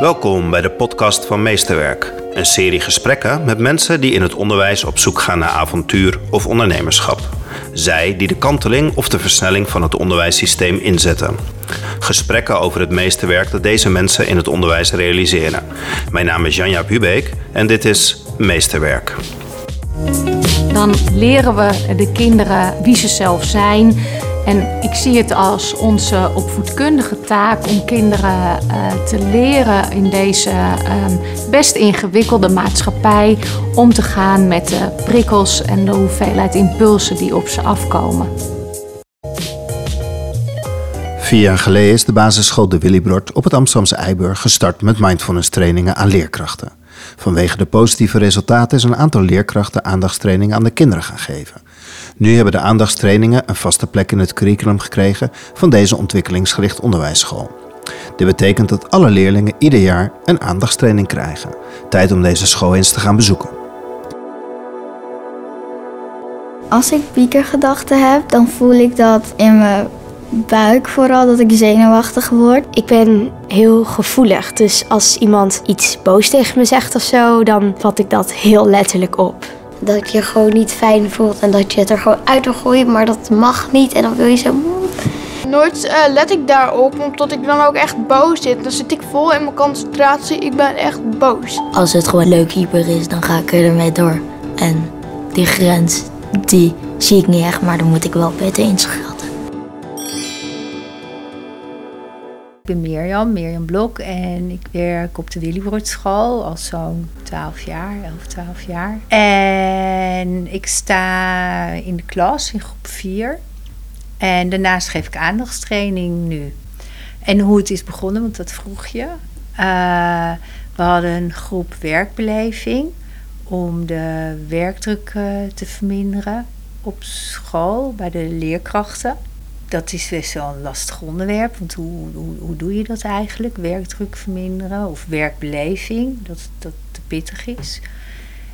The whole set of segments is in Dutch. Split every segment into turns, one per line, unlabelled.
Welkom bij de podcast van Meesterwerk. Een serie gesprekken met mensen die in het onderwijs op zoek gaan naar avontuur of ondernemerschap. Zij die de kanteling of de versnelling van het onderwijssysteem inzetten. Gesprekken over het meesterwerk dat deze mensen in het onderwijs realiseren. Mijn naam is Janja Hubeek en dit is Meesterwerk.
Dan leren we de kinderen wie ze zelf zijn en ik zie het als onze opvoedkundige taak om kinderen uh, te leren in deze um, best ingewikkelde maatschappij om te gaan met de prikkels en de hoeveelheid impulsen die op ze afkomen.
Vier jaar geleden is de basisschool De Willybrord op het Amsterdamse Eiburg gestart met mindfulness trainingen aan leerkrachten. Vanwege de positieve resultaten is een aantal leerkrachten aandachtstrainingen aan de kinderen gaan geven. Nu hebben de aandachtstrainingen een vaste plek in het curriculum gekregen van deze ontwikkelingsgericht onderwijsschool. Dit betekent dat alle leerlingen ieder jaar een aandachtstraining krijgen. Tijd om deze school eens te gaan bezoeken.
Als ik piekergedachten heb, dan voel ik dat in mijn buik vooral, dat ik zenuwachtig word.
Ik ben heel gevoelig, dus als iemand iets boos tegen me zegt of zo, dan vat ik dat heel letterlijk op
dat je gewoon niet fijn voelt en dat je het er gewoon uit wil gooien, maar dat mag niet en dan wil je zo.
Nooit uh, let ik daarop, omdat ik dan ook echt boos zit. Dan zit ik vol in mijn concentratie, ik ben echt boos.
Als het gewoon leuk hyper is, dan ga ik ermee door. En die grens, die zie ik niet echt, maar dan moet ik wel beter inschatten.
Ik ben Mirjam, Mirjam Blok en ik werk op de Willybroedschool al zo'n 12 jaar, 11, 12 jaar. En ik sta in de klas in groep 4 en daarnaast geef ik aandachtstraining nu. En hoe het is begonnen, want dat vroeg je. Uh, we hadden een groep werkbeleving om de werkdruk uh, te verminderen op school bij de leerkrachten dat is best wel een lastig onderwerp. Want hoe, hoe, hoe doe je dat eigenlijk? Werkdruk verminderen of werkbeleving, dat dat te pittig is.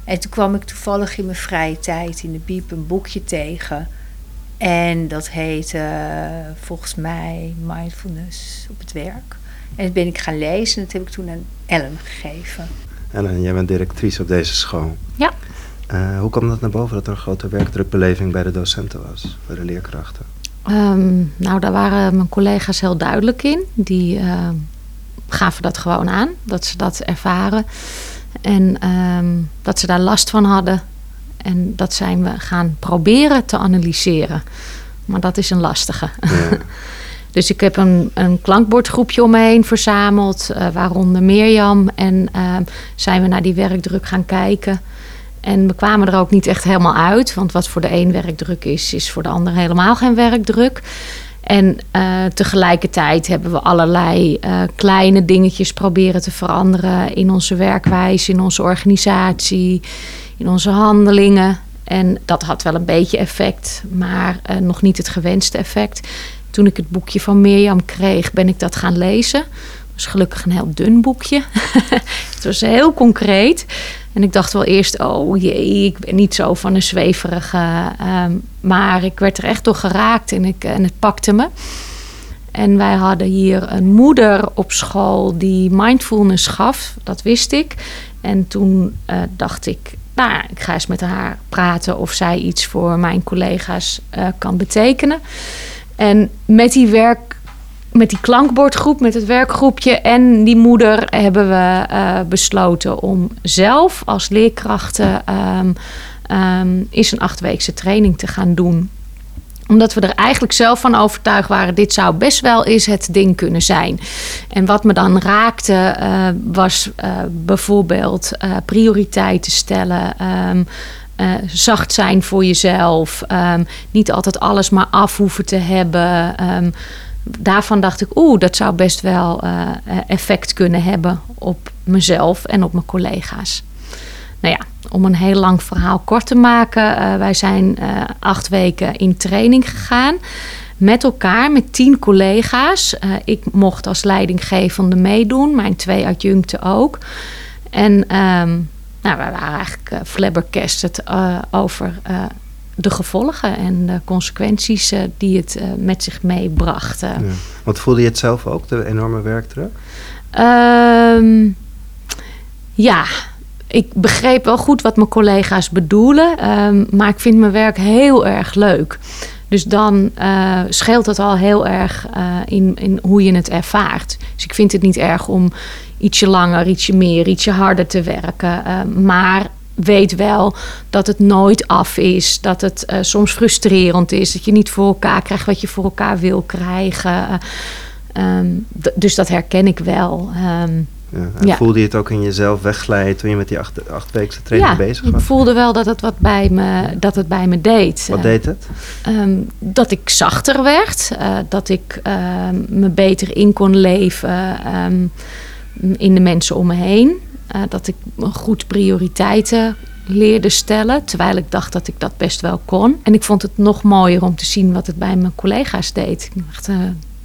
En toen kwam ik toevallig in mijn vrije tijd in de Biep een boekje tegen. En dat heette volgens mij Mindfulness op het werk. En dat ben ik gaan lezen en dat heb ik toen aan Ellen gegeven.
Ellen, jij bent directrice op deze school.
Ja.
Uh, hoe kwam dat naar boven dat er een grote werkdrukbeleving bij de docenten was, bij de leerkrachten?
Um, nou, daar waren mijn collega's heel duidelijk in. Die uh, gaven dat gewoon aan, dat ze dat ervaren. En um, dat ze daar last van hadden. En dat zijn we gaan proberen te analyseren. Maar dat is een lastige. Ja. dus ik heb een, een klankbordgroepje om me heen verzameld, uh, waaronder Mirjam. En uh, zijn we naar die werkdruk gaan kijken. En we kwamen er ook niet echt helemaal uit. Want wat voor de een werkdruk is, is voor de ander helemaal geen werkdruk. En uh, tegelijkertijd hebben we allerlei uh, kleine dingetjes proberen te veranderen in onze werkwijze, in onze organisatie, in onze handelingen. En dat had wel een beetje effect, maar uh, nog niet het gewenste effect. Toen ik het boekje van Mirjam kreeg, ben ik dat gaan lezen. Het was gelukkig een heel dun boekje. het was heel concreet. En ik dacht wel eerst, oh jee, ik ben niet zo van een zweverige. Um, maar ik werd er echt door geraakt en, ik, en het pakte me. En wij hadden hier een moeder op school die mindfulness gaf, dat wist ik. En toen uh, dacht ik, nou, ik ga eens met haar praten of zij iets voor mijn collega's uh, kan betekenen. En met die werk met die klankbordgroep, met het werkgroepje en die moeder hebben we uh, besloten om zelf als leerkrachten um, eens een achtweekse training te gaan doen omdat we er eigenlijk zelf van overtuigd waren, dit zou best wel eens het ding kunnen zijn. En wat me dan raakte, uh, was uh, bijvoorbeeld prioriteiten stellen. Um, zacht zijn voor jezelf. Niet altijd alles maar af hoeven te hebben. Daarvan dacht ik, oeh, dat zou best wel uh, effect kunnen hebben op mezelf en op mijn collega's. Nou ja, om een heel lang verhaal kort te maken, uh, wij zijn uh, acht weken in training gegaan. Met elkaar, met tien collega's. ik mocht als leidinggevende meedoen, mijn twee adjuncten ook. En um, nou, we waren eigenlijk flabbergasted over de gevolgen en de consequenties uh, die het uh, met zich meebracht. Ja.
Want voelde je het zelf ook, de enorme werkdruk?
Ehm, ja, ik begreep wel goed wat mijn collega's bedoelen. ehm, maar ik vind mijn werk heel erg leuk. Dus dan eh, scheelt het al heel erg eh, in, in hoe je het ervaart. Dus ik vind het niet erg om ietsje langer, ietsje meer, ietsje harder te werken. Eh, maar weet wel dat het nooit af is. Dat het eh, soms frustrerend is. Dat je niet voor elkaar krijgt wat je voor elkaar wil krijgen. Eh, ehm, dus dat herken ik wel. Ehm,
Ja, en
Ja.
Voelde je het ook in jezelf wegglijden toen je met die acht, achtweekse training
ja,
bezig
ik
was?
voelde wel dat het wat bij me, dat het bij me deed.
Wat
Eh,
deed het?
Ehm, dat ik zachter werd, dat ik me beter in kon leven in de mensen om me heen. Eh, dat ik goed prioriteiten leerde stellen, terwijl ik dacht dat ik dat best wel kon. En ik vond het nog mooier om te zien wat het bij mijn collega's deed. Ik dacht, eh,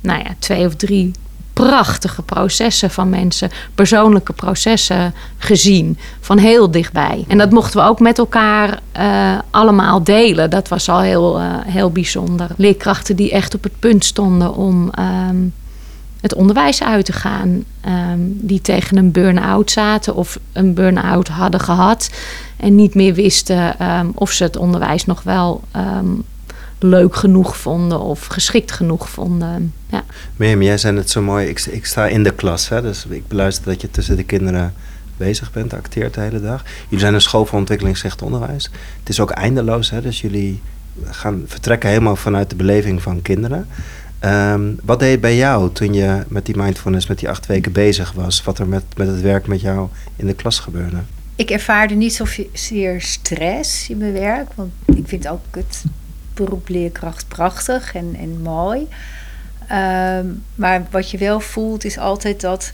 nou ja, twee of drie prachtige processen van mensen, persoonlijke processen gezien, van heel dichtbij. En dat mochten we ook met elkaar eh, allemaal delen. Dat was al heel, heel bijzonder. Leerkrachten die echt op het punt stonden om ehm, het onderwijs uit te gaan, ehm, die tegen een burn-out zaten of een burn-out hadden gehad en niet meer wisten ehm, of ze het onderwijs nog wel ehm, leuk genoeg vonden of geschikt genoeg vonden. Ja.
Mirjam, jij zei het zo mooi. Ik, ik sta in de klas, hè, dus ik beluister dat je tussen de kinderen bezig bent, acteert de hele dag. Jullie zijn een school voor ontwikkelingsgericht onderwijs. Het is ook eindeloos, hè, dus jullie gaan vertrekken helemaal vanuit de beleving van kinderen. Ehm, wat deed bij jou toen je met die mindfulness, met die acht weken bezig was? Wat er met, met het werk met jou in de klas gebeurde?
Ik ervaarde niet zozeer stress in mijn werk. Want ik vind ook het beroep leerkracht prachtig en, en mooi. Ehm, maar wat je wel voelt is altijd dat,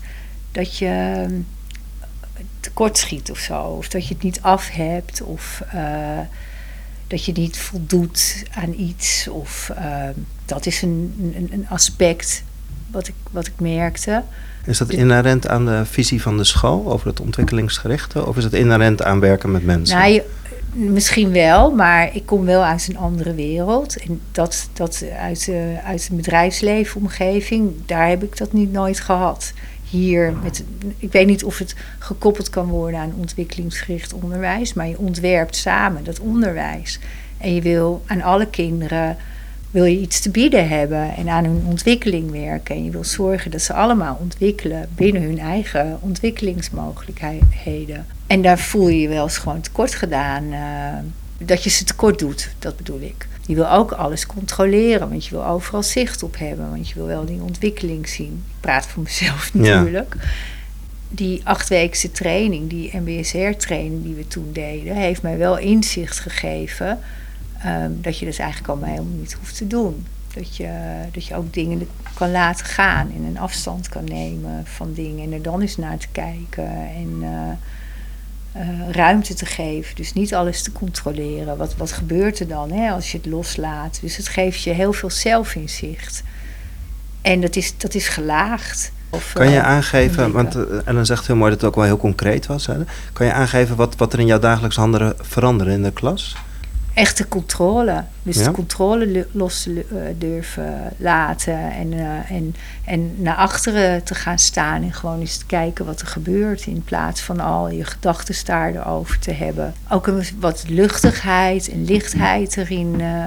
dat je ehm, tekortschiet of zo. Of dat je het niet af hebt. Of eh, dat je niet voldoet aan iets. Of ehm, dat is een, een, een aspect wat ik, wat ik merkte.
Is dat inherent aan de visie van de school over het ontwikkelingsgerichte? Of is het inherent aan werken met mensen?
Nou, je- misschien wel, maar ik kom wel uit een andere wereld. En dat, dat uit, de, uit een bedrijfsleefomgeving, daar heb ik dat niet nooit gehad. Hier, met, ik weet niet of het gekoppeld kan worden aan ontwikkelingsgericht onderwijs, maar je ontwerpt samen dat onderwijs. En je wil aan alle kinderen wil je iets te bieden hebben en aan hun ontwikkeling werken. En je wil zorgen dat ze allemaal ontwikkelen binnen hun eigen ontwikkelingsmogelijkheden. En daar voel je je wel eens gewoon tekort gedaan. eh, dat je ze tekort doet, dat bedoel ik. Je wil ook alles controleren, want je wil overal zicht op hebben. Want je wil wel die ontwikkeling zien. Ik praat voor mezelf
Ja.
natuurlijk. Die achtweekse training, die MBSR-training die we toen deden, heeft mij wel inzicht gegeven ehm, dat je dat eigenlijk allemaal helemaal niet hoeft te doen. Dat je, dat je ook dingen kan laten gaan en een afstand kan nemen van dingen en er dan eens naar te kijken en eh, eh, ruimte te geven. Dus niet alles te controleren. Wat, wat gebeurt er dan hè, als je het loslaat? Dus het geeft je heel veel zelfinzicht. En dat is, dat is gelaagd. Of,
Kan je
eh,
aangeven, want uh, Ellen zegt heel mooi dat het ook wel heel concreet was. Hè? Kan je aangeven wat, wat er in jouw dagelijks handelen veranderde in de klas?
Echte controle. Dus
Ja?
de controle los eh, durven laten en, eh, en, en naar achteren te gaan staan en gewoon eens te kijken wat er gebeurt in plaats van al je gedachten daar erover te hebben. Ook een wat luchtigheid en lichtheid erin eh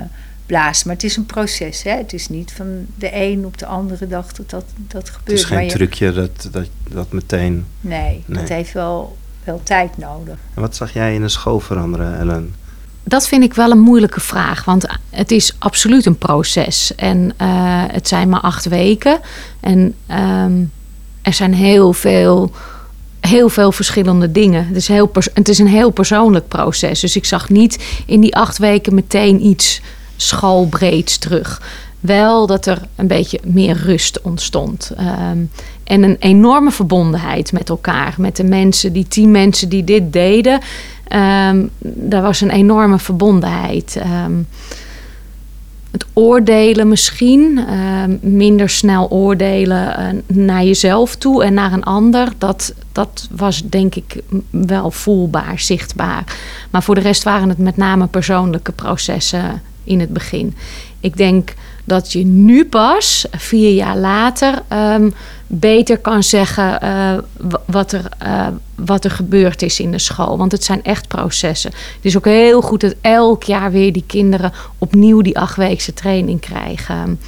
blazen. Maar het is een proces, hè? Het is niet van de een op de andere dag dat dat, dat
Het
gebeurt.
is geen
Maar je-
trucje dat, dat, dat meteen...
Nee,
Nee.
dat heeft wel, wel tijd nodig.
En wat zag jij in de school veranderen, Ellen?
Dat vind ik wel een moeilijke vraag, want het is absoluut een proces. En eh, het zijn maar acht weken. En ehm, er zijn heel veel, heel veel verschillende dingen. Het is, heel het is een heel persoonlijk proces. Dus ik zag niet in die acht weken meteen iets schoolbreeds terug. Wel dat er een beetje meer rust ontstond. Ehm, en een enorme verbondenheid met elkaar. Met de mensen, die tien mensen die dit deden. Ehm, daar was een enorme verbondenheid. Ehm, het oordelen misschien, ehm, minder snel oordelen eh, naar jezelf toe en naar een ander, dat, dat was denk ik wel voelbaar, zichtbaar. Maar voor de rest waren het met name persoonlijke processen in het begin. Ik denk dat je nu pas, vier jaar later, ehm, beter kan zeggen eh, wat, er, uh, wat er gebeurd is in de school. Want het zijn echt processen. Het is ook heel goed dat elk jaar weer die kinderen opnieuw die achtweekse training krijgen.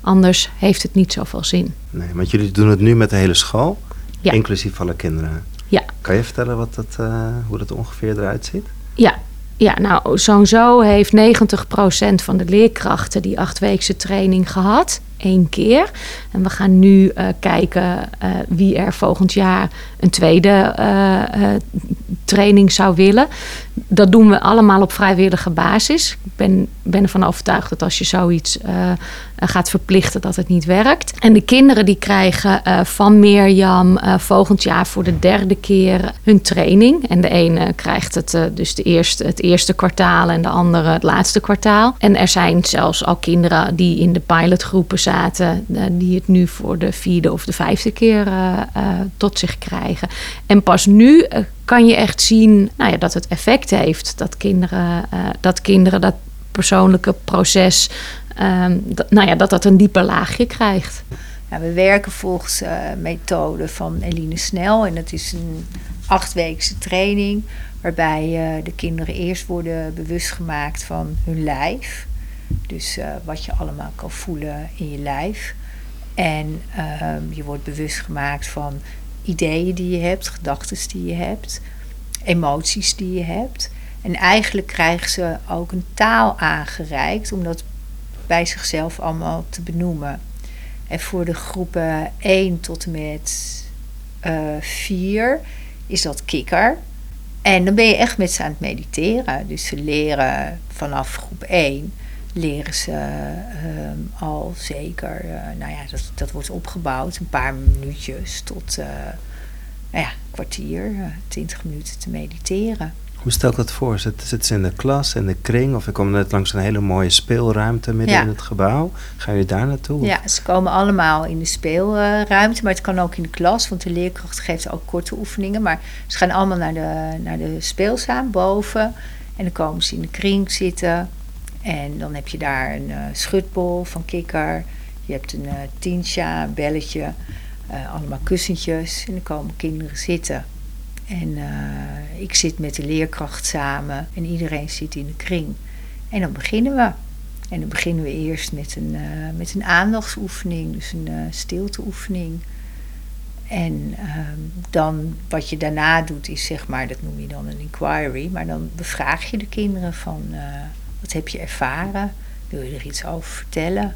Anders heeft het niet zoveel zin.
Nee, want jullie doen het nu met de hele school,
ja.
inclusief alle kinderen.
Ja.
Kan je vertellen wat dat, uh, hoe dat ongeveer eruit ziet?
Ja, ja, nou, zo heeft 90% van de leerkrachten die achtweekse training gehad. één keer. En we gaan nu uh, kijken uh, wie er volgend jaar een tweede uh, training zou willen. Dat doen we allemaal op vrijwillige basis. Ik ben, ben ervan overtuigd dat als je zoiets gaat verplichten, dat het niet werkt. En de kinderen die krijgen van Mirjam volgend jaar voor de derde keer hun training. En de ene krijgt het dus de eerste, het eerste kwartaal en de andere het laatste kwartaal. En er zijn zelfs al kinderen die in de pilotgroepen zaten, die het nu voor de vierde of de vijfde keer tot zich krijgen. En pas nu kan je echt zien nou ja, dat het effect heeft. Dat kinderen, dat, kinderen dat persoonlijke proces, dat, nou ja, dat dat een dieper laagje krijgt.
Ja, we werken volgens de methode van Eline Snel. En dat is een achtweekse training. Waarbij de kinderen eerst worden bewust gemaakt van hun lijf. Dus wat je allemaal kan voelen in je lijf. En um, je wordt bewust gemaakt van ideeën die je hebt, gedachten die je hebt, emoties die je hebt. En eigenlijk krijgen ze ook een taal aangereikt om dat bij zichzelf allemaal te benoemen. En voor de groepen 1 tot en met uh, 4 is dat kikker. En dan ben je echt met ze aan het mediteren. Dus ze leren vanaf groep 1 leren ze uh, al zeker, uh, nou ja, dat, dat wordt opgebouwd, een paar minuutjes tot uh, nou ja, een kwartier, twintig minuten te mediteren.
Hoe stel ik dat voor? Zitten ze in de klas, in de kring? Of ik kom net langs een hele mooie speelruimte midden
Ja.
in het gebouw. Gaan jullie daar naartoe?
Ja, ze komen allemaal in de speelruimte, maar het kan ook in de klas, want de leerkracht geeft ook korte oefeningen. Maar ze gaan allemaal naar de, naar de speelzaal boven en dan komen ze in de kring zitten. En dan heb je daar een uh, schutbol van kikker. Je hebt een uh, tientja, een belletje, uh, allemaal kussentjes. En dan komen kinderen zitten. En ik zit met de leerkracht samen en iedereen zit in de kring. En dan beginnen we. En dan beginnen we eerst met een, met een aandachtsoefening, dus een stilteoefening. En dan wat je daarna doet is zeg maar, dat noem je dan een inquiry. Maar dan bevraag je de kinderen van wat heb je ervaren? Wil je er iets over vertellen?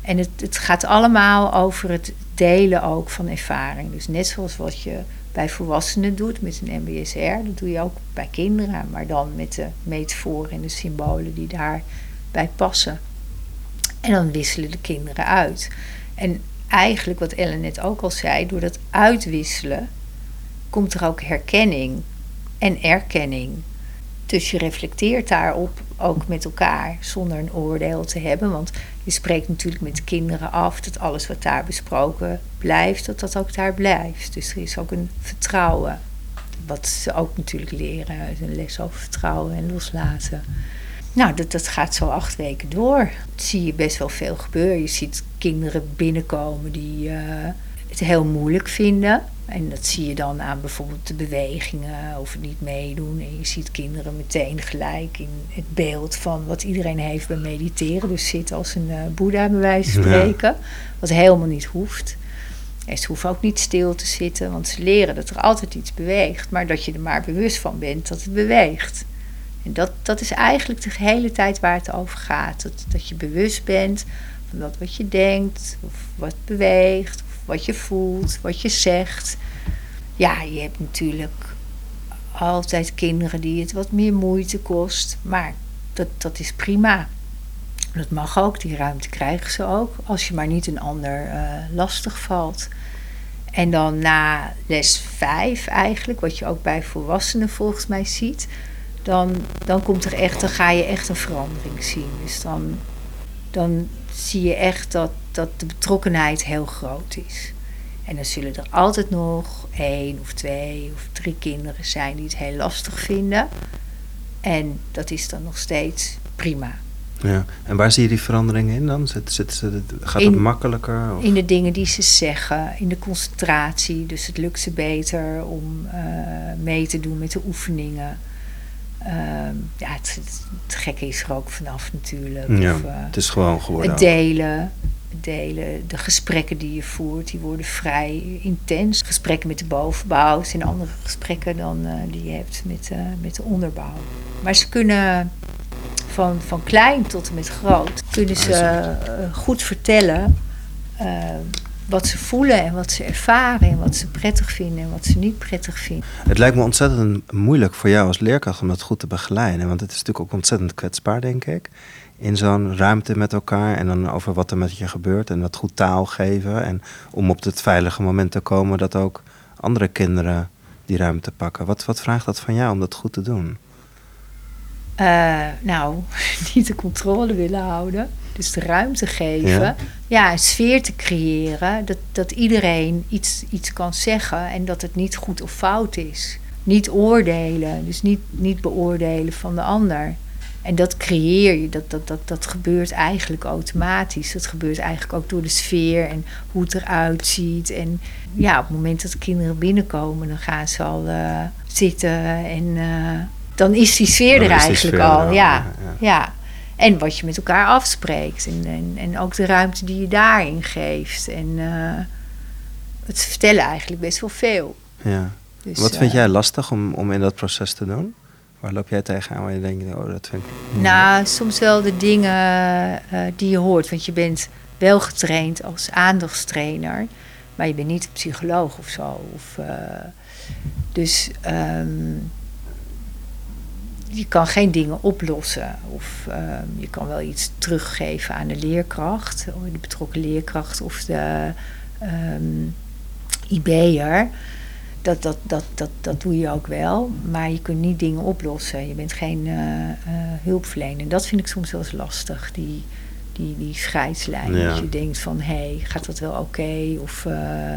En het, gaat allemaal over het delen ook van ervaring. Dus net zoals wat je bij volwassenen doet met een MBSR, dat doe je ook bij kinderen, maar dan met de metaforen en de symbolen die daarbij passen. En dan wisselen de kinderen uit. En eigenlijk, wat Ellen net ook al zei, door dat uitwisselen komt er ook herkenning en erkenning. Dus je reflecteert daarop ook met elkaar zonder een oordeel te hebben. Want je spreekt natuurlijk met de kinderen af dat alles wat daar besproken blijft, dat dat ook daar blijft. Dus er is ook een vertrouwen. Wat ze ook natuurlijk leren uit een les over vertrouwen en loslaten. Nou, dat, dat gaat zo acht weken door. Dat zie je best wel veel gebeuren. Je ziet kinderen binnenkomen die uh, het heel moeilijk vinden. En dat zie je dan aan bijvoorbeeld de bewegingen of het niet meedoen. En je ziet kinderen meteen gelijk in het beeld van wat iedereen heeft bij mediteren. Dus zitten als een uh, boeddha bij wijze van spreken. Ja. Wat helemaal niet hoeft. En ze hoeven ook niet stil te zitten, want ze leren dat er altijd iets beweegt. Maar dat je er maar bewust van bent dat het beweegt. En dat, dat is eigenlijk de hele tijd waar het over gaat. Dat, dat je bewust bent van dat wat je denkt, of wat beweegt, wat je voelt, wat je zegt. Ja, je hebt natuurlijk altijd kinderen die het wat meer moeite kost. Maar dat, dat is prima. Dat mag ook, die ruimte krijgen ze ook. Als je maar niet een ander uh, lastig valt. En dan na les 5 eigenlijk, wat je ook bij volwassenen volgens mij ziet dan, dan komt er echt, dan ga je echt een verandering zien. Dus dan, dan zie je echt dat, dat de betrokkenheid heel groot is. En dan zullen er altijd nog één of twee of drie kinderen zijn die het heel lastig vinden. En dat is dan nog steeds prima.
Ja. En waar zie je die veranderingen in dan? Zit, zit, zit, gaat
In-
het makkelijker? Of?
In de dingen die ze zeggen, in de concentratie. Dus het lukt ze beter om eh, mee te doen met de oefeningen. Ehm, ja, het, gekke is er ook vanaf natuurlijk.
ja,
Of, eh,
het is gewoon geworden.
het delen, delen, de gesprekken die je voert, die worden vrij intens. Gesprekken met de bovenbouw zijn andere gesprekken dan eh, die je hebt met, eh, met de onderbouw. Maar ze kunnen van, van klein tot en met groot, kunnen ze eh, goed vertellen eh, wat ze voelen en wat ze ervaren en wat ze prettig vinden en wat ze niet prettig vinden.
Het lijkt me ontzettend moeilijk voor jou als leerkracht om dat goed te begeleiden. Want het is natuurlijk ook ontzettend kwetsbaar, denk ik. In zo'n ruimte met elkaar en dan over wat er met je gebeurt en dat goed taal geven. En om op het veilige moment te komen dat ook andere kinderen die ruimte pakken. Wat, wat vraagt dat van jou om dat goed te doen?
Eh, nou, niet de controle willen houden. Dus de ruimte geven.
Ja.
Ja, een sfeer te creëren. Dat, dat iedereen iets, iets kan zeggen en dat het niet goed of fout is. Niet oordelen, dus niet, niet beoordelen van de ander. En dat creëer je, dat, dat, dat, dat gebeurt eigenlijk automatisch. Dat gebeurt eigenlijk ook door de sfeer en hoe het eruit ziet. En ja, op het moment dat de kinderen binnenkomen, dan gaan ze al eh, zitten en eh, dan is die sfeer
Dan
er eigenlijk
sfeer
al. ja,
ja.
En wat je met elkaar afspreekt. En, en, en ook de ruimte die je daarin geeft. En eh, het vertellen eigenlijk best wel veel.
Ja.
Dus,
wat vind
eh,
jij lastig om, om in dat proces te doen? Waar loop jij tegenaan waar je denkt, oh, dat vind ik...
Nou, soms wel de dingen eh, die je hoort. Want je bent wel getraind als aandachtstrainer. Maar je bent niet een psycholoog of zo. Of, dus ehm, je kan geen dingen oplossen. Of ehm, je kan wel iets teruggeven aan de leerkracht. of De betrokken leerkracht of de ehm IB'er. Dat, dat, dat, dat, dat doe je ook wel. Maar je kunt niet dingen oplossen. Je bent geen eh, eh, hulpverlener. Dat vind ik soms wel eens lastig. Die, die, die scheidslijn.
Ja.
Dat je denkt van, hé, hey, gaat dat wel oké? Of eh,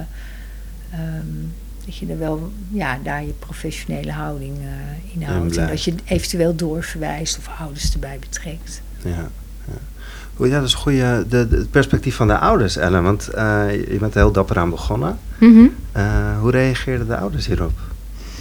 ehm, dat je er wel, ja, daar je professionele houding eh, in houdt. En dat je eventueel doorverwijst of ouders erbij betrekt.
Ja, ja. Dat is een goede de, de- het perspectief van de ouders, Ellen. Want eh, je bent er heel dapper aan begonnen.
Mhm.
Eh, hoe reageerden de ouders hierop?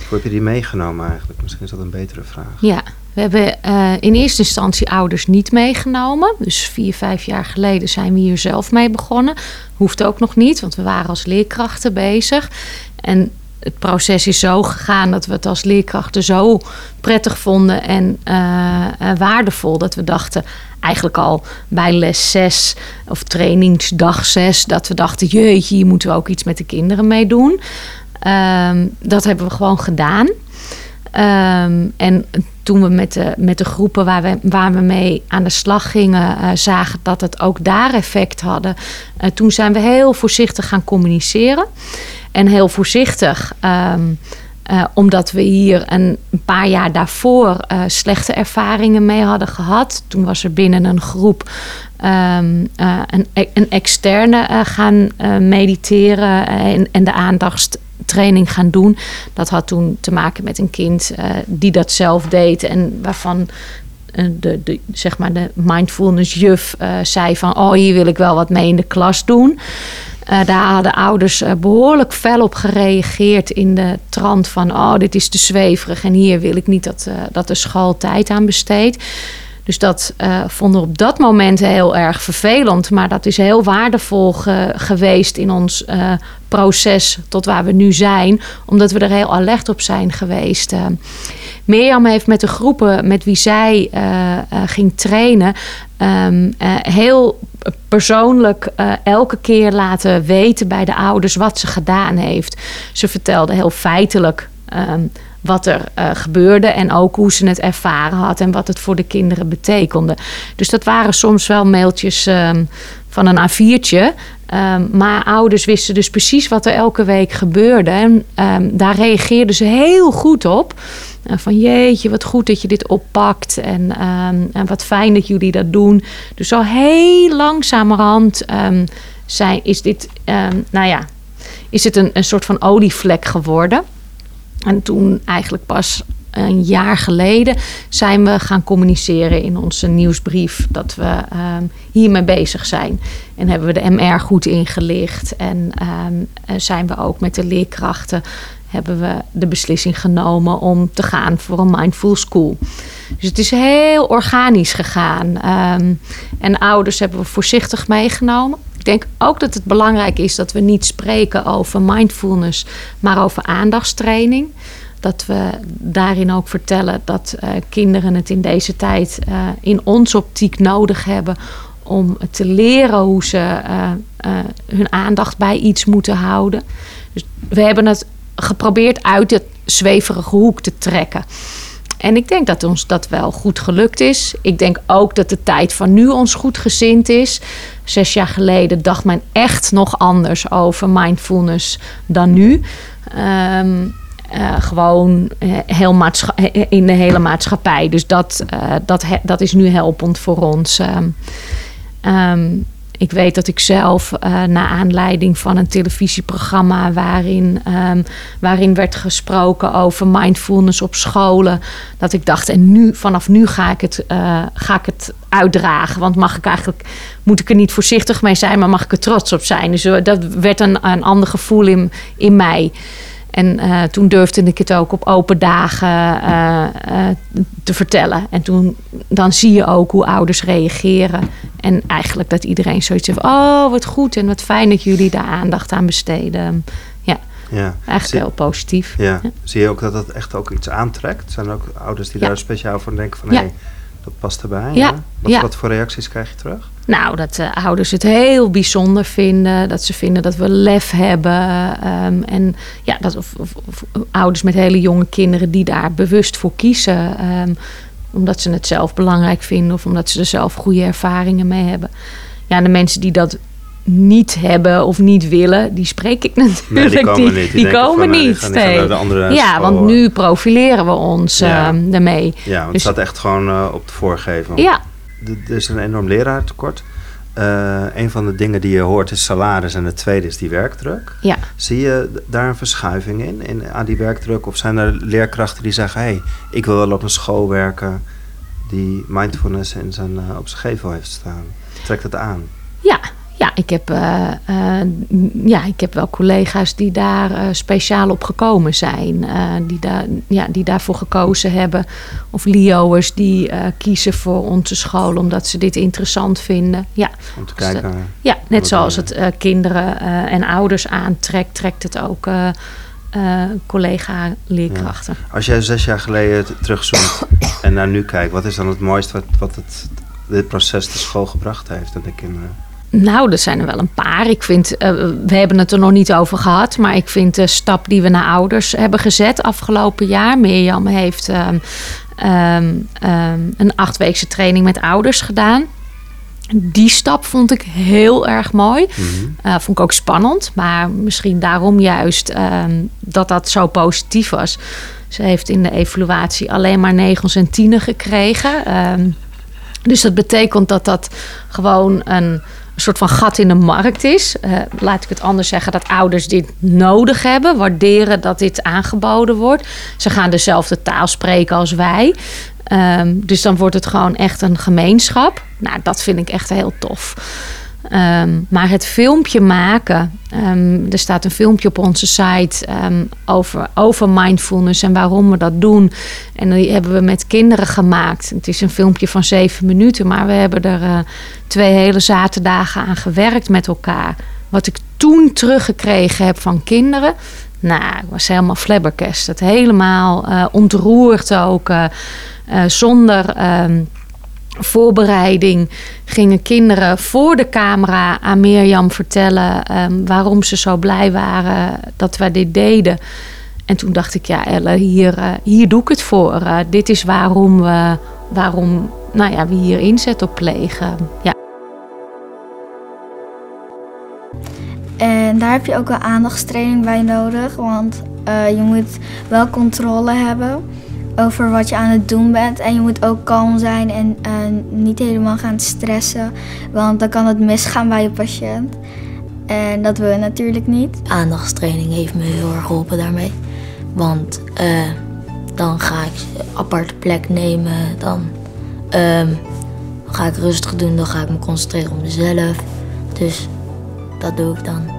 Hoe heb je die meegenomen eigenlijk? Misschien is dat een betere vraag.
Ja, we hebben eh, in eerste instantie ouders niet meegenomen. Dus vier, vijf jaar geleden zijn we hier zelf mee begonnen. Hoeft ook nog niet, want we waren als leerkrachten bezig. En het proces is zo gegaan dat we het als leerkrachten zo prettig vonden en eh, eh, waardevol. Dat we dachten, eigenlijk al bij les 6 of trainingsdag 6, dat we dachten, jeetje, hier moeten we ook iets met de kinderen mee doen. Ehm, dat hebben we gewoon gedaan. Ehm, en toen we met de, met de groepen waar we, waar we mee aan de slag gingen, eh, zagen dat het ook daar effect hadden. toen zijn we heel voorzichtig gaan communiceren. En heel voorzichtig, ehm, eh, omdat we hier een, paar jaar daarvoor eh, slechte ervaringen mee hadden gehad. Toen was er binnen een groep ehm, eh, een, een externe gaan mediteren en, en de aandachtstraining gaan doen. Dat had toen te maken met een kind die dat zelf deed en waarvan de, de, zeg maar de mindfulness juf zei van... oh, hier wil ik wel wat mee in de klas doen. Eh, daar hadden ouders eh, behoorlijk fel op gereageerd in de trant van... oh, dit is te zweverig en hier wil ik niet dat, eh, dat de school tijd aan besteedt. Dus dat vonden we op dat moment heel erg vervelend. Maar dat is heel waardevol ge- geweest in ons proces tot waar we nu zijn. Omdat we er heel alert op zijn geweest. Mirjam heeft met de groepen met wie zij ging trainen... ehm, eh, heel persoonlijk eh, elke keer laten weten bij de ouders wat ze gedaan heeft. Ze vertelde heel feitelijk ehm, wat er eh, gebeurde en ook hoe ze het ervaren had en wat het voor de kinderen betekende. Dus dat waren soms wel mailtjes ehm, van een A4'tje. Ehm, maar ouders wisten dus precies wat er elke week gebeurde. En daar reageerden ze heel goed op. Eh, van jeetje, wat goed dat je dit oppakt. En, ehm, en wat fijn dat jullie dat doen. Dus al heel langzamerhand ehm, zijn, is dit, ehm, nou ja, is het een, een soort van olievlek geworden. En toen eigenlijk pas een jaar geleden zijn we gaan communiceren in onze nieuwsbrief dat we hiermee bezig zijn. En hebben we de MR goed ingelicht en zijn we ook met de leerkrachten hebben we de beslissing genomen om te gaan voor een mindful school. Dus het is heel organisch gegaan. Ehm, en ouders hebben we voorzichtig meegenomen. Ik denk ook dat het belangrijk is dat we niet spreken over mindfulness, maar over aandachtstraining. Dat we daarin ook vertellen dat uh, kinderen het in deze tijd uh, in onze optiek nodig hebben om te leren hoe ze uh, hun aandacht bij iets moeten houden. Dus we hebben het geprobeerd uit het zweverige hoek te trekken. En ik denk dat ons dat wel goed gelukt is. Ik denk ook dat de tijd van nu ons goed gezind is. Zes jaar geleden dacht men echt nog anders over mindfulness dan nu. Um, uh, gewoon heel in de hele maatschappij. Dus dat, dat, dat is nu helpend voor ons. Um, um, ik weet dat ik zelf, uh, naar aanleiding van een televisieprogramma waarin, um, waarin werd gesproken over mindfulness op scholen, dat ik dacht, en nu, vanaf nu ga ik het, uh, ga ik het uitdragen. Want mag ik eigenlijk, moet ik er niet voorzichtig mee zijn, maar mag ik er trots op zijn? Dus uh, dat werd een, een ander gevoel in, in mij. En uh, toen durfde ik het ook op open dagen uh, uh, te vertellen. En toen dan zie je ook hoe ouders reageren. En eigenlijk dat iedereen zoiets heeft. Oh, wat goed en wat fijn dat jullie daar aandacht aan besteden. Ja, ja. eigenlijk
zie,
heel positief.
Ja. ja. Zie je ook dat dat echt ook iets aantrekt? Zijn er ook ouders die daar speciaal voor denken van... hé, hey, dat past erbij?
Ja.
Wat, wat voor reacties krijg je terug?
Nou, dat uh, ouders het heel bijzonder vinden. Dat ze vinden dat we lef hebben. Um, en ja, dat, of, of, of, ouders met hele jonge kinderen die daar bewust voor kiezen. Um, omdat ze het zelf belangrijk vinden of omdat ze er zelf goede ervaringen mee hebben. Ja, de mensen die dat niet hebben of niet willen, die spreek ik natuurlijk.
Nee, die komen niet.
Die, die komen van, niet.
Nee.
Ja, want nu profileren we ons ja. um, daarmee.
Ja, want dus, het staat echt gewoon uh, op de voorgevel.
Ja.
Er is een enorm leraartekort. Uh, een van de dingen die je hoort is salaris en het tweede is die werkdruk.
Ja.
Zie je daar een verschuiving in, in aan die werkdruk? Of zijn er leerkrachten die zeggen: hé, hey, ik wil wel op een school werken die mindfulness in zijn, uh, op zijn gevel heeft staan? Trekt het aan?
Ja, ja, ik heb, uh, uh, ja, ik heb wel collega's die daar uh, speciaal op gekomen zijn. die, daar, ja, die daarvoor gekozen hebben. Of LIO'ers die kiezen voor onze school omdat ze dit interessant vinden. Ja,
Om te kijken.
Dus, ja, net zoals het kinderen en ouders aantrekt, trekt het ook collega-leerkrachten.
Ja. Als jij zes jaar geleden terugzoomt en naar nu kijkt, wat is dan het mooiste wat, wat het, dit proces de school gebracht heeft aan de kinderen?
Nou, er zijn er wel een paar. Ik vind, uh, we hebben het er nog niet over gehad, maar ik vind de stap die we naar ouders hebben gezet afgelopen jaar. Mirjam heeft um, um, um, een achtweekse training met ouders gedaan. Die stap vond ik heel erg mooi. Mm-hmm. Uh, vond ik ook spannend, maar misschien daarom juist dat dat zo positief was. Ze heeft in de evaluatie alleen maar negens en tienen gekregen. dus dat betekent dat dat gewoon een een soort van gat in de markt is. Uh, laat ik het anders zeggen, dat ouders dit nodig hebben, waarderen dat dit aangeboden wordt. Ze gaan dezelfde taal spreken als wij. Um, dus dan wordt het gewoon echt een gemeenschap. Nou, dat vind ik echt heel tof. Um, maar het filmpje maken, um, er staat een filmpje op onze site um, over, over mindfulness en waarom we dat doen. En die hebben we met kinderen gemaakt. Het is een filmpje van zeven minuten, maar we hebben er uh, twee hele zaterdagen aan gewerkt met elkaar. Wat ik toen teruggekregen heb van kinderen, nou, ik was helemaal flabbergasted. Helemaal uh, ontroerd ook, uh, zonder voorbereiding gingen kinderen voor de camera aan Mirjam vertellen um, waarom ze zo blij waren dat wij dit deden. En toen dacht ik, ja, Elle, hier, uh, hier doe ik het voor. Uh, dit is waarom we, waarom, nou ja, we hier inzet op plegen. Ja.
En daar heb je ook een aandachtstraining bij nodig, want uh, je moet wel controle hebben over wat je aan het doen bent. En je moet ook kalm zijn en niet helemaal gaan stressen, want dan kan het misgaan bij je patiënt. En dat wil je natuurlijk niet.
Aandachtstraining heeft me heel erg geholpen daarmee. Want uh, dan ga ik een aparte plek nemen. Dan ehm, ga ik rustig doen, dan ga ik me concentreren op mezelf. Dus dat doe ik dan.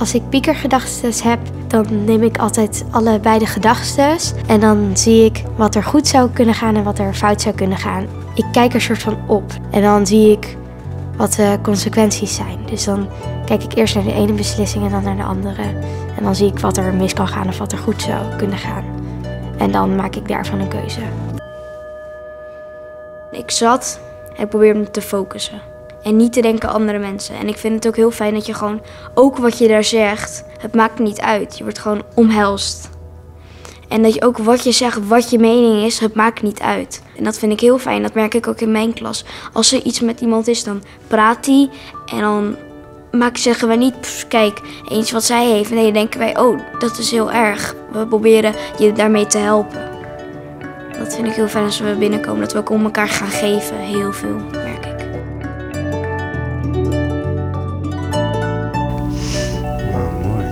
Als ik piekergedachten heb, dan neem ik altijd allebei de gedachten. En dan zie ik wat er goed zou kunnen gaan en wat er fout zou kunnen gaan. Ik kijk er soort van op. En dan zie ik wat de consequenties zijn. Dus dan kijk ik eerst naar de ene beslissing en dan naar de andere. En dan zie ik wat er mis kan gaan of wat er goed zou kunnen gaan. En dan maak ik daarvan een keuze.
Ik zat en probeerde me te focussen. En niet te denken aan andere mensen. En ik vind het ook heel fijn dat je gewoon, ook wat je daar zegt, het maakt niet uit. Je wordt gewoon omhelst. En dat je ook wat je zegt, wat je mening is, het maakt niet uit. En dat vind ik heel fijn. Dat merk ik ook in mijn klas. Als er iets met iemand is, dan praat die. En dan maak, zeggen we niet, "Pff, kijk, eens wat zij heeft. Nee, dan denken wij, oh, dat is heel erg. We proberen je daarmee te helpen. Dat vind ik heel fijn als we binnenkomen. Dat we ook om elkaar gaan geven. Heel veel,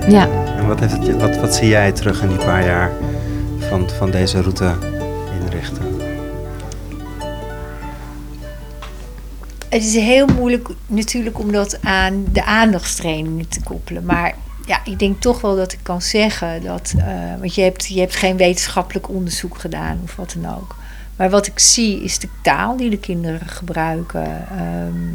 Ja.
En wat, heeft het, je- wat, wat zie jij terug in die paar jaar van, van deze route inrichten?
Het is heel moeilijk natuurlijk om dat aan de aandachtstrainingen te koppelen. Maar ja, ik denk toch wel dat ik kan zeggen dat. eh, want je hebt, je hebt geen wetenschappelijk onderzoek gedaan of wat dan ook. Maar wat ik zie is de taal die de kinderen gebruiken. Ehm,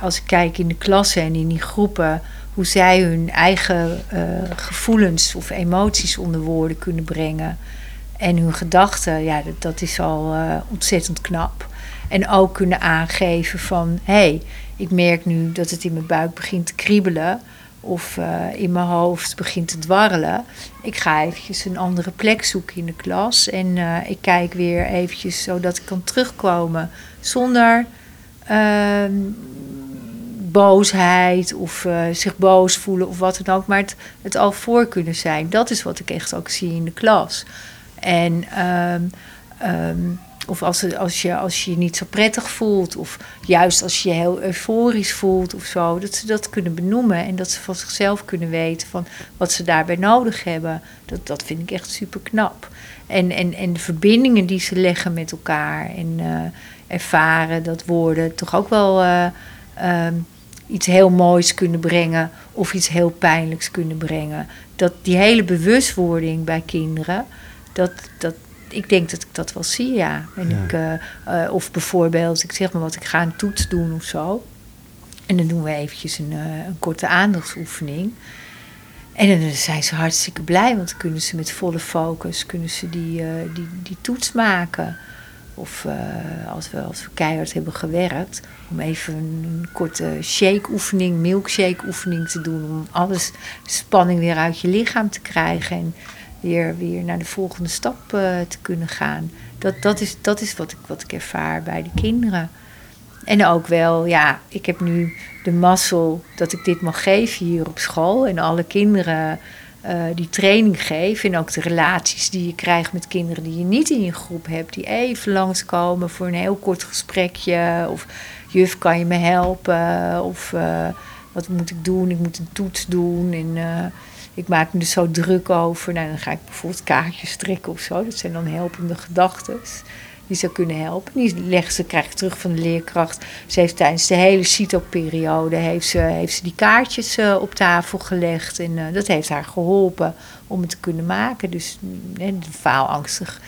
als ik kijk in de klassen en in die groepen, hoe zij hun eigen eh, gevoelens of emoties onder woorden kunnen brengen. En hun gedachten, ja, dat, is al eh, ontzettend knap. En ook kunnen aangeven van, hé, hey, ik merk nu dat het in mijn buik begint te kriebelen. Of eh, in mijn hoofd begint te dwarrelen. Ik ga eventjes een andere plek zoeken in de klas. En ik kijk weer eventjes zodat ik kan terugkomen zonder ehm, boosheid of eh, zich boos voelen of wat dan ook. Maar het, het al voor kunnen zijn. Dat is wat ik echt ook zie in de klas. En ehm, ehm, of als, als, je, als je je niet zo prettig voelt, of juist als je je heel euforisch voelt of zo, dat ze dat kunnen benoemen en dat ze van zichzelf kunnen weten van wat ze daarbij nodig hebben. Dat, dat vind ik echt super knap. En, en, en de verbindingen die ze leggen met elkaar en eh, ervaren dat woorden toch ook wel eh, ehm, iets heel moois kunnen brengen of iets heel pijnlijks kunnen brengen. Dat die hele bewustwording bij kinderen, dat, dat, ik denk dat ik dat wel zie, ja. En
Ja.
Ik, eh, eh, of bijvoorbeeld, ik zeg maar wat, ik ga een toets doen of zo. En dan doen we eventjes een, eh, een korte aandachtsoefening. En dan zijn ze hartstikke blij, want dan kunnen ze met volle focus kunnen ze die, die, die toets maken. Of eh, als, we, als we keihard hebben gewerkt, om even een korte shake-oefening, milkshake-oefening te doen. Om alles, spanning weer uit je lichaam te krijgen en weer, weer naar de volgende stap eh, te kunnen gaan. Dat, dat is, dat is wat, ik, wat ik ervaar bij de kinderen. En ook wel, ja, ik heb nu de mazzel dat ik dit mag geven hier op school. En alle kinderen eh, die training geven. En ook de relaties die je krijgt met kinderen die je niet in je groep hebt. Die even langskomen voor een heel kort gesprekje. Of juf, kan je me helpen? Of eh, wat moet ik doen? Ik moet een toets doen. En eh, ik maak me er zo druk over. Nou, dan ga ik bijvoorbeeld kaartjes trekken of zo. Dat zijn dan helpende gedachten die zou kunnen helpen. Die leggen ze, krijg ik terug van de leerkracht. Ze heeft tijdens de hele CITO-periode heeft ze, heeft ze die kaartjes eh, op tafel gelegd. En eh, dat heeft haar geholpen om het te kunnen maken. Dus mm, een faalangstig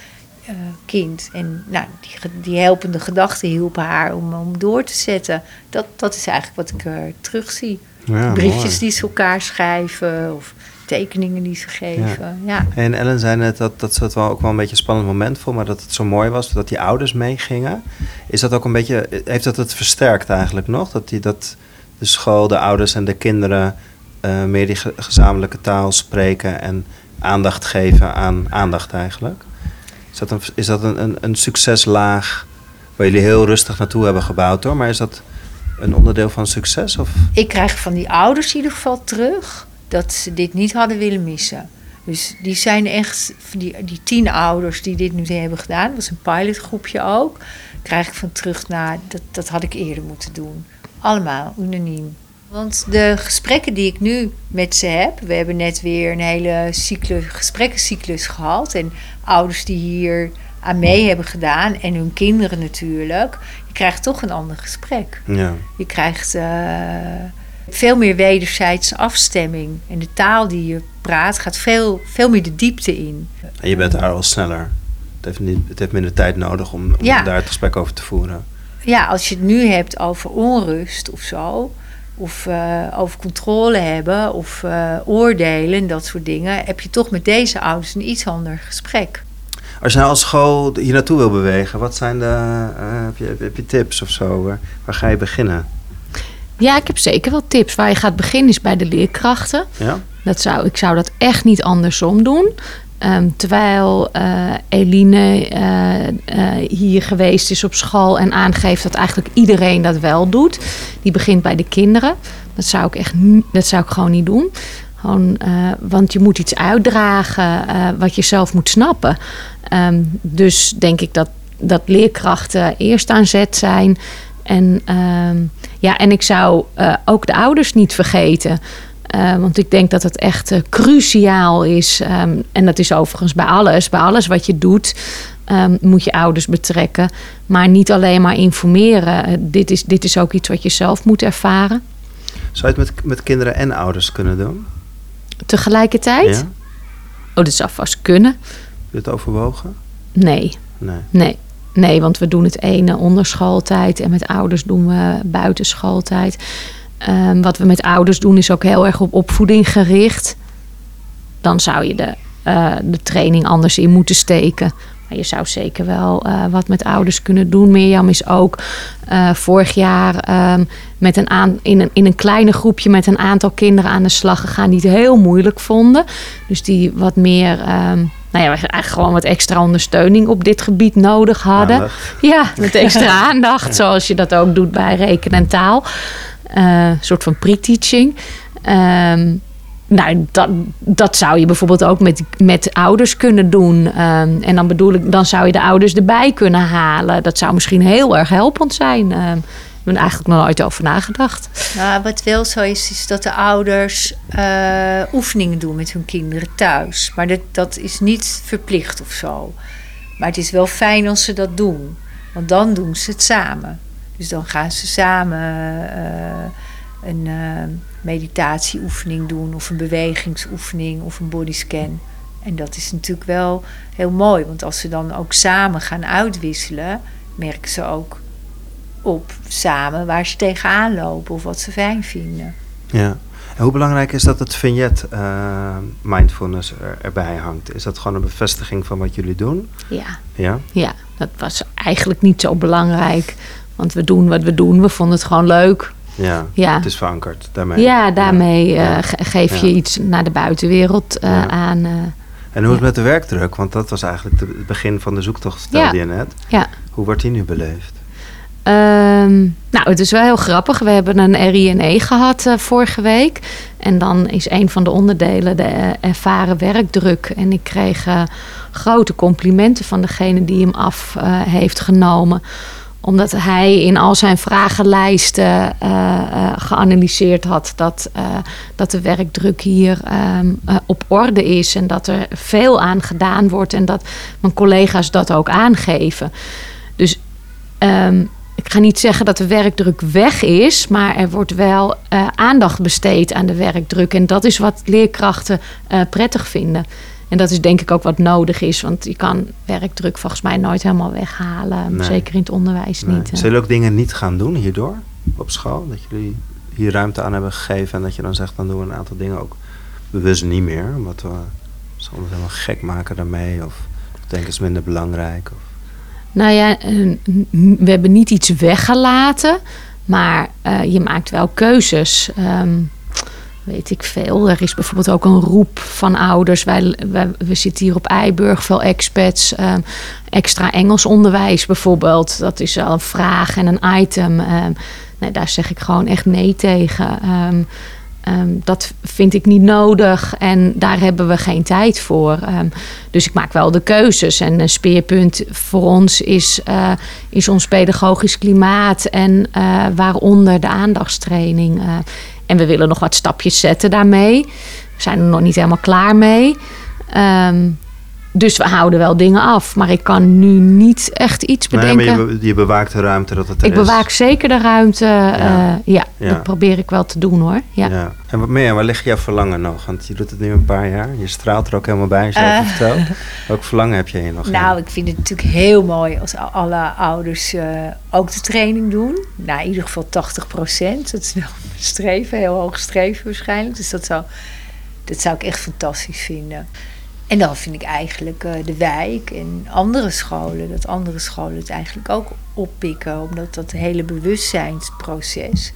eh, kind. En nou, die, die helpende gedachten hielpen haar om, om door te zetten. Dat, dat is eigenlijk wat ik er terugzie.
Ja,
Briefjes
mooi.
die ze elkaar schrijven of tekeningen die ze geven. ja.
En Ellen zei net dat, dat ze het wel ook wel een beetje een spannend moment vond, maar dat het zo mooi was dat die ouders meegingen. Is dat ook een beetje, heeft dat het versterkt eigenlijk nog? Dat, die, dat de school, de ouders en de kinderen eh, meer die ge- gezamenlijke taal spreken en aandacht geven aan aandacht eigenlijk? Is dat een, is dat een, een, een succeslaag waar jullie heel rustig naartoe hebben gebouwd hoor, maar is dat een onderdeel van succes? Of?
Ik krijg van die ouders in ieder geval terug dat ze dit niet hadden willen missen. Dus die zijn echt, die, die tien ouders die dit nu hebben gedaan, dat was een pilotgroepje ook, krijg ik van terug naar, dat, dat had ik eerder moeten doen. Allemaal, unaniem. Want de gesprekken die ik nu met ze heb, we hebben net weer een hele cyclus, gesprekkencyclus gehad. En ouders die hier aan mee hebben gedaan en hun kinderen natuurlijk. Je krijgt toch een ander gesprek.
Ja.
Je krijgt eh, veel meer wederzijdse afstemming. En de taal die je praat gaat veel, veel meer de diepte in.
En je bent daar al sneller. Het heeft, niet, het heeft minder tijd nodig om, om
Ja.
daar het gesprek over te voeren.
Ja, als je het nu hebt over onrust of zo, of eh, over controle hebben, of eh, oordelen, dat soort dingen, heb je toch met deze ouders een iets ander gesprek.
Als je nou als school hier naartoe wil bewegen, wat zijn de. eh, heb, je, heb je tips of zo? Waar, waar ga je beginnen?
Ja, ik heb zeker wel tips. Waar je gaat beginnen is bij de leerkrachten.
Ja?
Dat zou, ik zou dat echt niet andersom doen. Ehm, terwijl eh, Eline eh, eh, hier geweest is op school en aangeeft dat eigenlijk iedereen dat wel doet. Die begint bij de kinderen. Dat zou ik echt dat zou ik gewoon niet doen. Gewoon, want je moet iets uitdragen wat je zelf moet snappen. Ehm, dus denk ik dat, dat leerkrachten eerst aan zet zijn. En, ehm, ja, en ik zou eh, ook de ouders niet vergeten. Eh, want ik denk dat het echt eh, cruciaal is. ehm, en dat is overigens bij alles. Bij alles wat je doet, ehm, moet je ouders betrekken. Maar niet alleen maar informeren. Dit, is, dit is ook iets wat je zelf moet ervaren.
Zou je het met, met kinderen en ouders kunnen doen?
Tegelijkertijd?
Ja?
Oh, dat zou vast kunnen.
Heb je het overwogen?
Nee.
Nee.
Nee. Nee, want we doen het ene onder schooltijd en met ouders doen we buiten schooltijd. Ehm, wat we met ouders doen is ook heel erg op opvoeding gericht. Dan zou je de, eh, de training anders in moeten steken. Maar je zou zeker wel eh, wat met ouders kunnen doen. Mirjam is ook eh, vorig jaar ehm, met een aan, in, een, in een kleine groepje met een aantal kinderen aan de slag gegaan die het heel moeilijk vonden. Dus die wat meer, ehm, nou ja, eigenlijk gewoon wat extra ondersteuning op dit gebied nodig hadden.
Aandacht.
Ja, met extra aandacht, zoals je dat ook doet bij rekenen en taal. Eh, een soort van pre-teaching. Ehm, nou, dat, dat zou je bijvoorbeeld ook met, met ouders kunnen doen. Ehm, en dan bedoel ik, dan zou je de ouders erbij kunnen halen. Dat zou misschien heel erg helpend zijn. Ehm ben eigenlijk nog nooit over nagedacht.
Nou, wat wel zo is, is dat de ouders eh, oefeningen doen met hun kinderen thuis. Maar dat, dat is niet verplicht of zo. Maar het is wel fijn als ze dat doen. Want dan doen ze het samen. Dus dan gaan ze samen eh, een eh, meditatieoefening doen, of een bewegingsoefening, of een bodyscan. En dat is natuurlijk wel heel mooi, want als ze dan ook samen gaan uitwisselen, merken ze ook op samen waar ze tegenaan lopen of wat ze fijn vinden.
Ja. En hoe belangrijk is dat het vignet eh, mindfulness er, erbij hangt? Is dat gewoon een bevestiging van wat jullie doen?
Ja.
Ja?
Ja, dat was eigenlijk niet zo belangrijk. Want we doen wat we doen. We vonden het gewoon leuk.
Ja,
Ja.
het is verankerd daarmee.
Ja, daarmee eh,
Ja.
geef je
Ja.
iets naar de buitenwereld eh, aan.
En hoe is het met de werkdruk? Want dat was eigenlijk het begin van de zoektocht, stelde
Ja.
je net.
Ja.
Hoe wordt die nu beleefd?
Ehm, nou, het is wel heel grappig. We hebben een RINE gehad eh, vorige week. En dan is een van de onderdelen de eh, ervaren werkdruk. En ik kreeg eh, grote complimenten van degene die hem af heeft genomen omdat hij in al zijn vragenlijsten geanalyseerd had dat, dat de werkdruk hier ehm, eh, op orde is. En dat er veel aan gedaan wordt. En dat mijn collega's dat ook aangeven. Dus ehm, ik ga niet zeggen dat de werkdruk weg is, maar er wordt wel eh, aandacht besteed aan de werkdruk. En dat is wat leerkrachten eh, prettig vinden. En dat is denk ik ook wat nodig is, want je kan werkdruk volgens mij nooit helemaal weghalen.
Nee.
Zeker in het onderwijs
Nee.
niet.
Zullen jullie ook dingen niet gaan doen hierdoor op school? Dat jullie hier ruimte aan hebben gegeven en dat je dan zegt, dan doen we een aantal dingen ook bewust niet meer. Omdat we ze anders helemaal gek maken daarmee of denken is minder belangrijk. Of,
Nou ja, eh, we hebben niet iets weggelaten, maar eh, je maakt wel keuzes. Ehm, weet ik veel. Er is bijvoorbeeld ook een roep van ouders. Wij, we zitten hier op Eiburg, veel expats. ehm, extra Engels onderwijs bijvoorbeeld. Dat is wel een vraag en een item. Ehm, nee, daar zeg ik gewoon echt nee tegen. Ehm, ehm, dat vind ik niet nodig en daar hebben we geen tijd voor. Ehm, dus ik maak wel de keuzes. En een speerpunt voor ons is, eh, is ons pedagogisch klimaat en eh, waaronder de aandachtstraining. eh. en we willen nog wat stapjes zetten daarmee. We zijn er nog niet helemaal klaar mee. Ehm, dus we houden wel dingen af. Maar ik kan nu niet echt iets bedenken.
Nee, maar je, be- je bewaakt de ruimte dat het er
ik
is.
bewaak zeker de ruimte. Ja, ja,
Ja.
dat probeer ik wel te doen hoor. Ja.
Ja. En wat meer, waar ligt jouw verlangen nog? Want je doet het nu een paar jaar. Je straalt er ook helemaal bij
Eh.
over vertelt. Welk verlangen heb je hier nog? in?
Nou, ik vind het natuurlijk heel mooi als alle ouders eh, ook de training doen. Nou, in ieder geval 80 procent. Dat is wel streven, heel hoog streven waarschijnlijk. Dus dat zou, dat zou ik echt fantastisch vinden. En dan vind ik eigenlijk eh, de wijk en andere scholen, dat andere scholen het eigenlijk ook oppikken. Omdat dat hele bewustzijnsproces,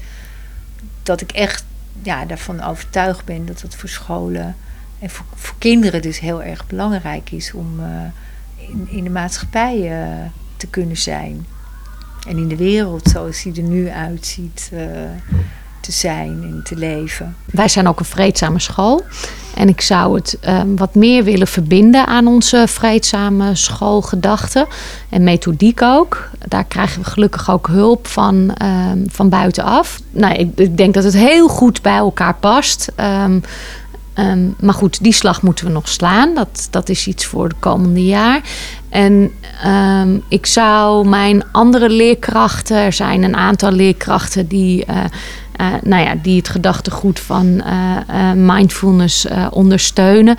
dat ik echt ja, daarvan overtuigd ben dat het voor scholen en voor, voor kinderen dus heel erg belangrijk is om eh, in, in de maatschappij eh, te kunnen zijn. En in de wereld zoals die er nu uitziet te zijn en te leven.
Wij zijn ook een vreedzame school. En ik zou het ehm, wat meer willen verbinden aan onze vreedzame schoolgedachten. En methodiek ook. Daar krijgen we gelukkig ook hulp van, ehm, van buitenaf. Nou, ik, ik denk dat het heel goed bij elkaar past. Ehm, maar goed, die slag moeten we nog slaan. Dat, dat is iets voor het komende jaar. En ik zou mijn andere leerkrachten, er zijn een aantal leerkrachten die, eh, eh, nou ja, die het gedachtegoed van eh, eh, mindfulness ondersteunen.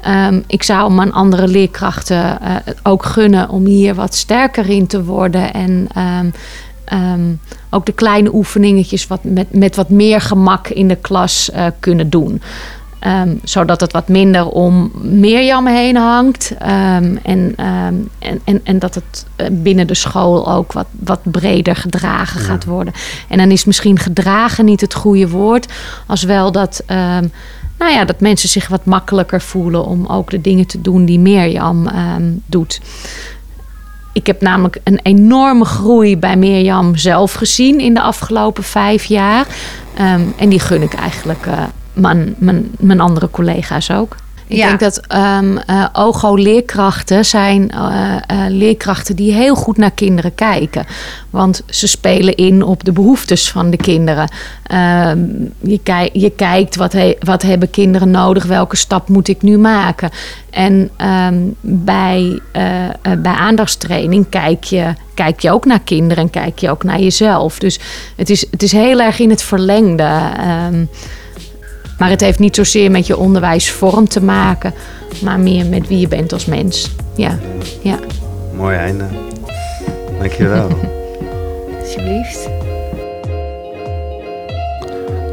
Ehm, ik zou mijn andere leerkrachten ook gunnen om hier wat sterker in te worden. En ehm, ehm, ook de kleine oefeningetjes wat met, met wat meer gemak in de klas kunnen doen. Ehm, zodat het wat minder om Mirjam heen hangt. Ehm, en, ehm, en, en, en dat het eh, binnen de school ook wat, wat breder gedragen gaat worden. En dan is misschien gedragen niet het goede woord. Als wel dat, nou ja, dat mensen zich wat makkelijker voelen om ook de dingen te doen die Mirjam doet. Ik heb namelijk een enorme groei bij Mirjam zelf gezien in de afgelopen vijf jaar. En die gun ik eigenlijk eh, mijn, mijn, mijn andere collega's ook. Ik
Ja.
denk dat ehm eh, OGO-leerkrachten zijn eh, eh, leerkrachten die heel goed naar kinderen kijken. Want ze spelen in op de behoeftes van de kinderen. Ehm, je, je kijkt wat, he- wat hebben kinderen nodig, welke stap moet ik nu maken. En ehm, bij, bij aandachtstraining kijk je, kijk je ook naar kinderen en kijk je ook naar jezelf. Dus het is, het is heel erg in het verlengde. Maar het heeft niet zozeer met je onderwijsvorm te maken, maar meer met wie je bent als mens. Ja, ja.
Mooi einde. Dankjewel.
Alsjeblieft.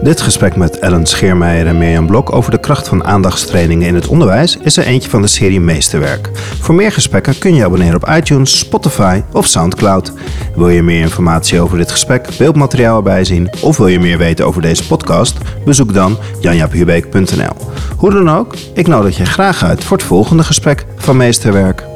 Dit gesprek met Ellen Scheermeijer en Mirjam Blok over de kracht van aandachtstrainingen in het onderwijs is er eentje van de serie Meesterwerk. Voor meer gesprekken kun je abonneren op iTunes, Spotify of Soundcloud. Wil je meer informatie over dit gesprek, beeldmateriaal erbij zien of wil je meer weten over deze podcast? Bezoek dan janjaaphubeek.nl. Hoe dan ook, ik nodig je graag uit voor het volgende gesprek van Meesterwerk.